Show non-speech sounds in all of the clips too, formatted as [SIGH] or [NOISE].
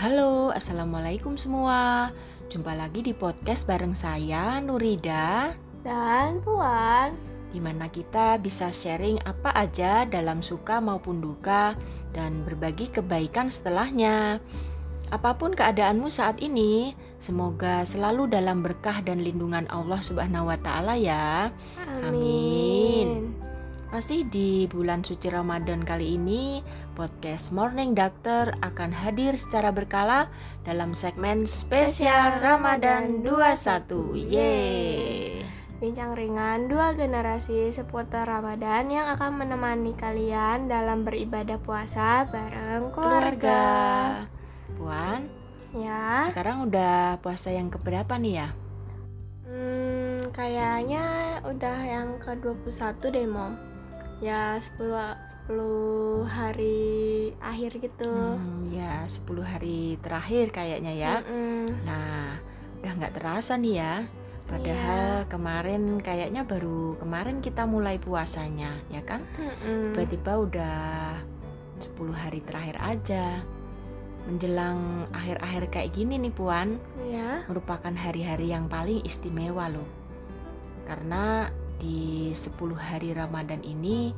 Halo, Assalamualaikum semua Jumpa lagi di podcast bareng saya, Nurida Dan Puan Di mana kita bisa sharing apa aja dalam suka maupun duka Dan berbagi kebaikan setelahnya Apa pun keadaanmu saat ini, semoga selalu dalam berkah dan lindungan Allah Subhanahu wa taala ya. Amin. Masih di bulan suci Ramadan kali ini, podcast Morning Doctor akan hadir secara berkala dalam segmen spesial Ramadan 21. Yeay. Bincang ringan dua generasi seputar Ramadan yang akan menemani kalian dalam beribadah puasa bareng keluarga. keluarga. Puan. Ya. Sekarang udah puasa yang keberapa nih ya? Hmm, kayaknya udah yang ke-21 deh, Mom. Ya 10 10 hari akhir gitu. Hmm, ya 10 hari terakhir kayaknya ya. Mm -mm. Nah, udah nggak terasa nih ya. Padahal yeah. kemarin kayaknya baru kemarin kita mulai puasanya, ya kan? Tiba-tiba udah 10 hari terakhir aja menjelang akhir-akhir kayak gini nih Puan ya. merupakan hari-hari yang paling istimewa loh karena di 10 hari Ramadan ini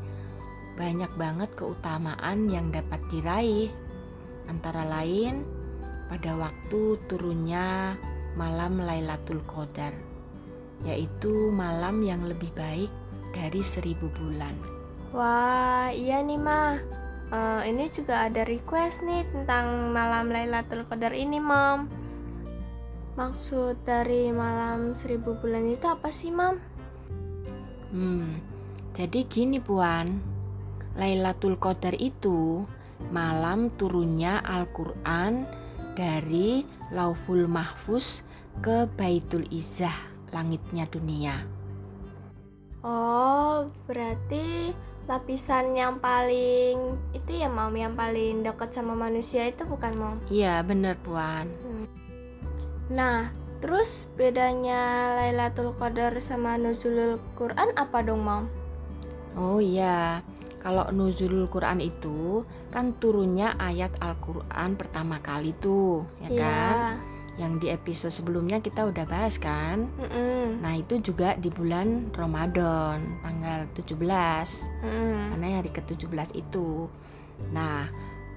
banyak banget keutamaan yang dapat diraih antara lain pada waktu turunnya malam Lailatul Qadar yaitu malam yang lebih baik dari seribu bulan wah iya nih mah uh, ini juga ada request nih tentang malam Lailatul Qadar ini, Mom. Maksud dari malam seribu bulan itu apa sih, Mom? Hmm, jadi gini, Puan. Lailatul Qadar itu malam turunnya Al-Quran dari Lauful Mahfuz ke Baitul Izzah, langitnya dunia. Oh, berarti lapisan yang paling itu ya mam yang paling dekat sama manusia itu bukan mam iya bener puan hmm. nah terus bedanya Lailatul Qadar sama Nuzulul Quran apa dong mam oh iya kalau Nuzulul Quran itu kan turunnya ayat Al-Quran pertama kali tuh ya yeah. kan yang di episode sebelumnya kita udah bahas kan. Mm -mm. Nah, itu juga di bulan Ramadan tanggal 17. Mm. Mana hari ke-17 itu. Nah,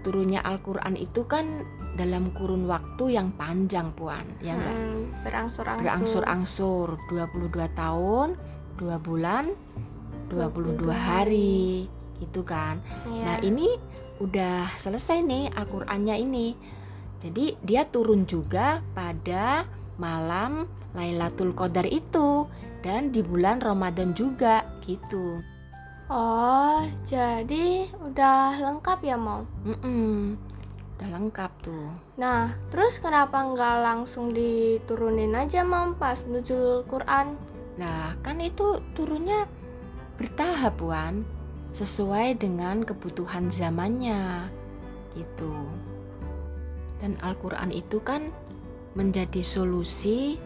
turunnya Al-Qur'an itu kan dalam kurun waktu yang panjang, Puan, ya enggak? Mm, berangsur-angsur. Berangsur-angsur 22 tahun, 2 bulan, 22, 22 hari. Gitu kan. Yeah. Nah, ini udah selesai nih Al-Qur'annya ini jadi dia turun juga pada malam Lailatul Qadar itu dan di bulan Ramadan juga gitu. Oh, jadi udah lengkap ya, Mom? Mm -mm, udah lengkap tuh. Nah, terus kenapa nggak langsung diturunin aja, Mom, pas nuzul Quran? Nah, kan itu turunnya bertahap, Wan, sesuai dengan kebutuhan zamannya. Gitu. Dan Al-Quran itu kan menjadi solusi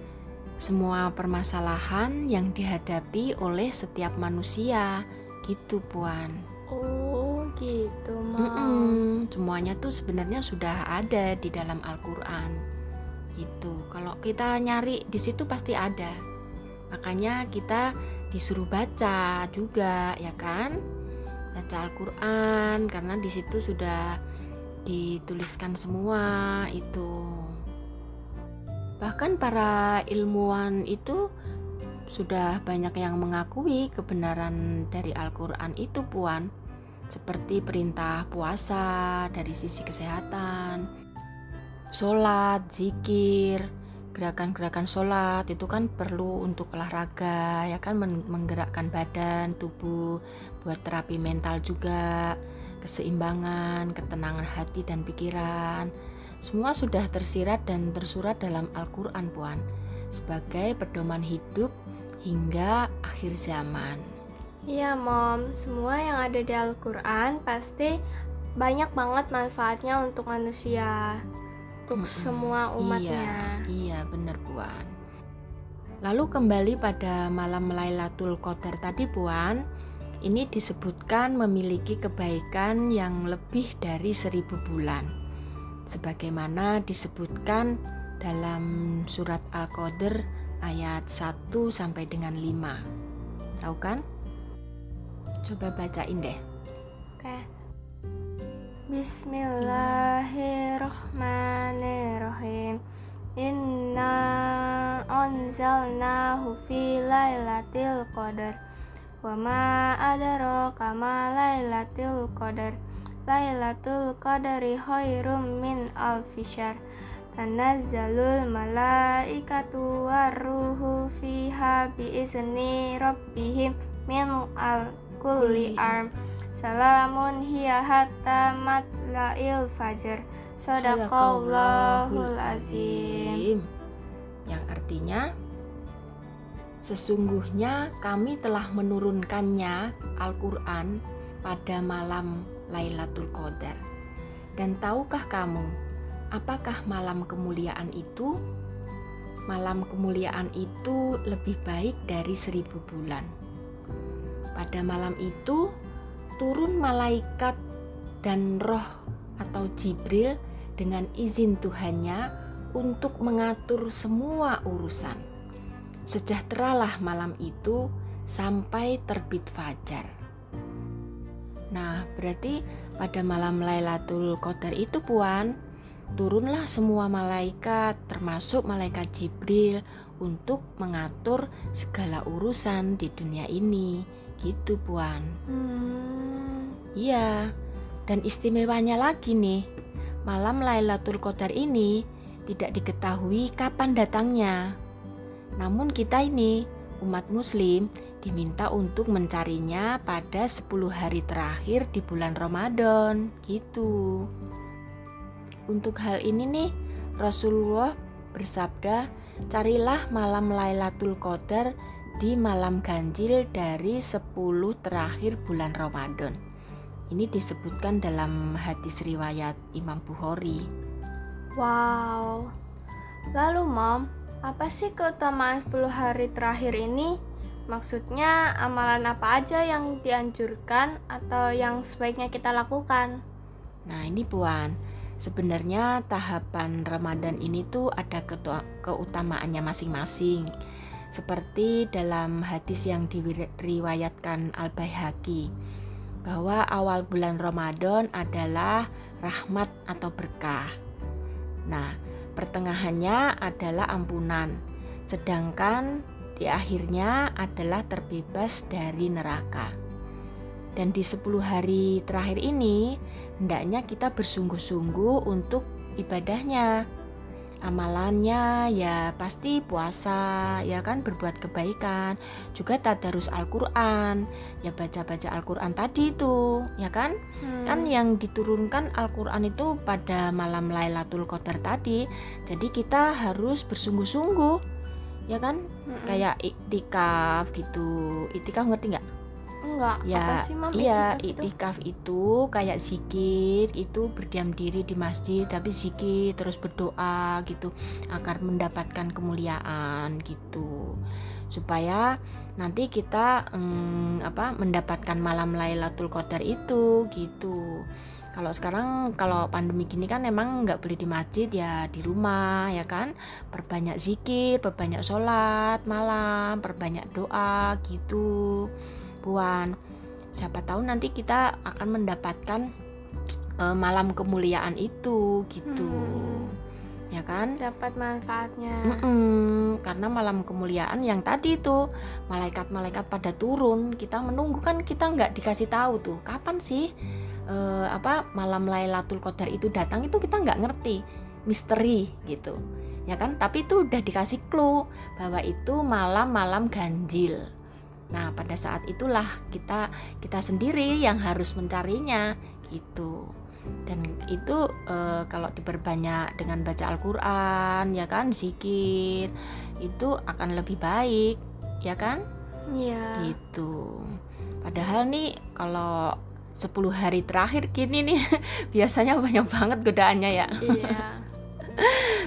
semua permasalahan yang dihadapi oleh setiap manusia gitu puan. Oh gitu ma mm -mm, semuanya tuh sebenarnya sudah ada di dalam Al-Quran. Itu kalau kita nyari di situ pasti ada. Makanya kita disuruh baca juga ya kan? Baca Al-Quran karena di situ sudah dituliskan semua itu. Bahkan para ilmuwan itu sudah banyak yang mengakui kebenaran dari Al-Quran itu puan. Seperti perintah puasa dari sisi kesehatan sholat, zikir gerakan-gerakan sholat itu kan perlu untuk olahraga ya kan? Menggerakkan badan, tubuh buat terapi mental juga keseimbangan, ketenangan hati dan pikiran. Semua sudah tersirat dan tersurat dalam Al-Quran, Puan, sebagai pedoman hidup hingga akhir zaman. Iya, Mom. Semua yang ada di Al-Quran pasti banyak banget manfaatnya untuk manusia, untuk mm -mm, semua umatnya. Iya, iya benar, Puan. Lalu kembali pada malam Lailatul Qadar tadi, Puan ini disebutkan memiliki kebaikan yang lebih dari seribu bulan. sebagaimana disebutkan dalam surat Al-Qadr ayat 1 sampai dengan 5. Tahu kan? Coba bacain deh. Oke. Bismillahirrahmanirrahim. Inna anzalnahu fi lailatul qadar. Wa ma adraka ma lailatul qadar. Lailatul qadari khairum min alfi syahr. Tanazzalul malaikatu warruhu fiha biizni rabbihim min al kulli arm. Salamun hiya hatta matla'il fajr. Sadaqallahul azim. Yang artinya sesungguhnya kami telah menurunkannya Al-Qur'an pada malam Lailatul Qadar. Dan tahukah kamu apakah malam kemuliaan itu? Malam kemuliaan itu lebih baik dari seribu bulan. Pada malam itu turun malaikat dan roh atau Jibril dengan izin Tuhannya untuk mengatur semua urusan. Sejahteralah malam itu sampai terbit fajar. Nah, berarti pada malam Lailatul Qadar itu Puan, turunlah semua malaikat termasuk malaikat Jibril untuk mengatur segala urusan di dunia ini. Gitu, Puan. Hmm. Iya. Dan istimewanya lagi nih, malam Lailatul Qadar ini tidak diketahui kapan datangnya. Namun kita ini, umat muslim, diminta untuk mencarinya pada 10 hari terakhir di bulan Ramadan. Gitu. Untuk hal ini nih, Rasulullah bersabda, "Carilah malam Lailatul Qadar di malam ganjil dari 10 terakhir bulan Ramadan." Ini disebutkan dalam hadis riwayat Imam Bukhari. Wow. Lalu, Mom, apa sih keutamaan 10 hari terakhir ini? Maksudnya amalan apa aja yang dianjurkan atau yang sebaiknya kita lakukan? Nah, ini Puan, sebenarnya tahapan Ramadan ini tuh ada keutamaannya masing-masing. Seperti dalam hadis yang diriwayatkan Al-Baihaqi bahwa awal bulan Ramadan adalah rahmat atau berkah. Nah, pertengahannya adalah ampunan, sedangkan di akhirnya adalah terbebas dari neraka. Dan di 10 hari terakhir ini, hendaknya kita bersungguh-sungguh untuk ibadahnya. Amalannya ya pasti puasa, ya kan berbuat kebaikan, juga tadarus Al-Qur'an, ya baca-baca Al-Qur'an tadi itu, ya kan? Hmm. Kan yang diturunkan Al-Qur'an itu pada malam Lailatul Qadar tadi. Jadi kita harus bersungguh-sungguh, ya kan? Hmm. Kayak iktikaf gitu. Iktikaf ngerti nggak? Enggak. Ya, apa sih, Mam, iya, iktikaf itu? iktikaf itu kayak zikir, itu berdiam diri di masjid tapi zikir terus berdoa gitu agar mendapatkan kemuliaan gitu. Supaya nanti kita mm, apa mendapatkan malam Lailatul Qadar itu gitu. Kalau sekarang kalau pandemi gini kan emang nggak boleh di masjid ya di rumah ya kan perbanyak zikir, perbanyak sholat malam, perbanyak doa gitu puan siapa tahu nanti kita akan mendapatkan uh, malam kemuliaan itu gitu. Hmm. ya kan? Dapat manfaatnya. Mm-mm, karena malam kemuliaan yang tadi itu malaikat-malaikat pada turun kita menunggu kan kita nggak dikasih tahu tuh. Kapan sih eh, apa malam Lailatul Qadar itu datang itu kita nggak ngerti. Misteri gitu. Ya kan? Tapi itu udah dikasih clue bahwa itu malam-malam ganjil nah pada saat itulah kita kita sendiri yang harus mencarinya gitu dan itu eh, kalau diperbanyak dengan baca Al-Qur'an ya kan zikir itu akan lebih baik ya kan Iya. gitu padahal nih kalau 10 hari terakhir gini nih [LAUGHS] biasanya banyak banget godaannya ya Iya.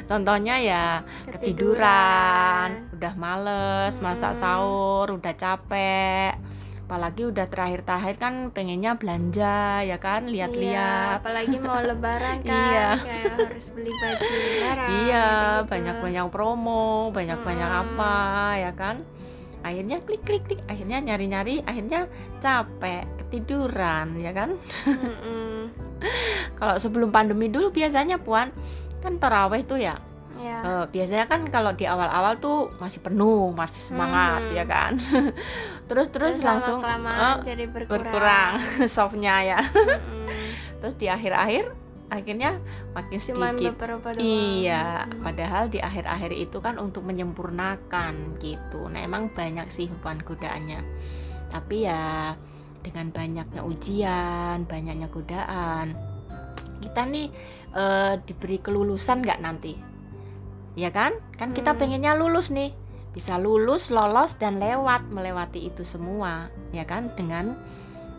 Contohnya ya ketiduran udah males masak Mm-mm. sahur udah capek apalagi udah terakhir-terakhir kan pengennya belanja ya kan Iya, lihat-lihat apalagi mau [LAUGHS] lebaran kan Iya. kayak harus beli baju lebaran iya gitu-gitu. banyak-banyak promo banyak-banyak Mm-mm. apa ya kan akhirnya klik klik klik akhirnya nyari-nyari akhirnya capek ketiduran ya kan [LAUGHS] kalau sebelum pandemi dulu biasanya puan kan taraweh tuh ya. Ya Eh, biasanya kan kalau di awal-awal tuh masih penuh masih semangat Mhm. ya kan? [LAUGHS] Terus terus, langsung kelamaan eh, jadi berkurang, berkurang [LAUGHS] softnya ya. Mm-mm. [LAUGHS] terus di akhir-akhir akhirnya makin cuman sedikit. iya Mm. padahal di akhir-akhir itu kan untuk menyempurnakan gitu. Nah emang banyak sih puan godaannya. Tapi ya dengan banyaknya ujian banyaknya godaan kita nih eh, diberi kelulusan nggak nanti? Ya kan? Kan kita Hmm. pengennya lulus nih. Bisa lulus lolos dan lewat melewati itu semua. Ya kan? Dengan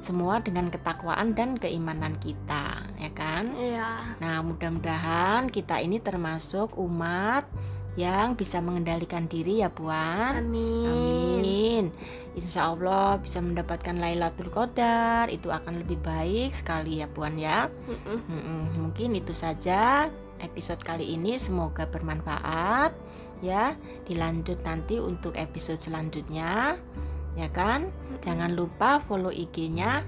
semua dengan ketakwaan dan keimanan kita. Ya kan? Iya. Nah, mudah-mudahan kita ini termasuk umat yang bisa mengendalikan diri ya, Puan. amin Amin. Insya Allah bisa mendapatkan Lailatul Qadar. Itu akan lebih baik sekali ya, Puan ya. Mm-mm. Mm-mm, Mungkin itu saja episode kali ini. Semoga bermanfaat ya. Dilanjut nanti untuk episode selanjutnya. Ya kan? Jangan lupa follow IG-nya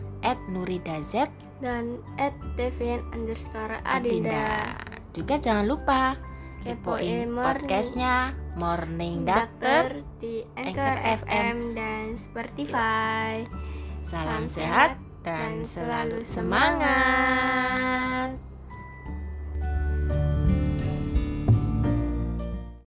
@nuridaz dan at Devin underscore Adinda Adinda. Juga jangan lupa Kepoin podcastnya Morning Doctor. Di Anchor FM. Dan Spotify Salam sehat dan selalu semangat.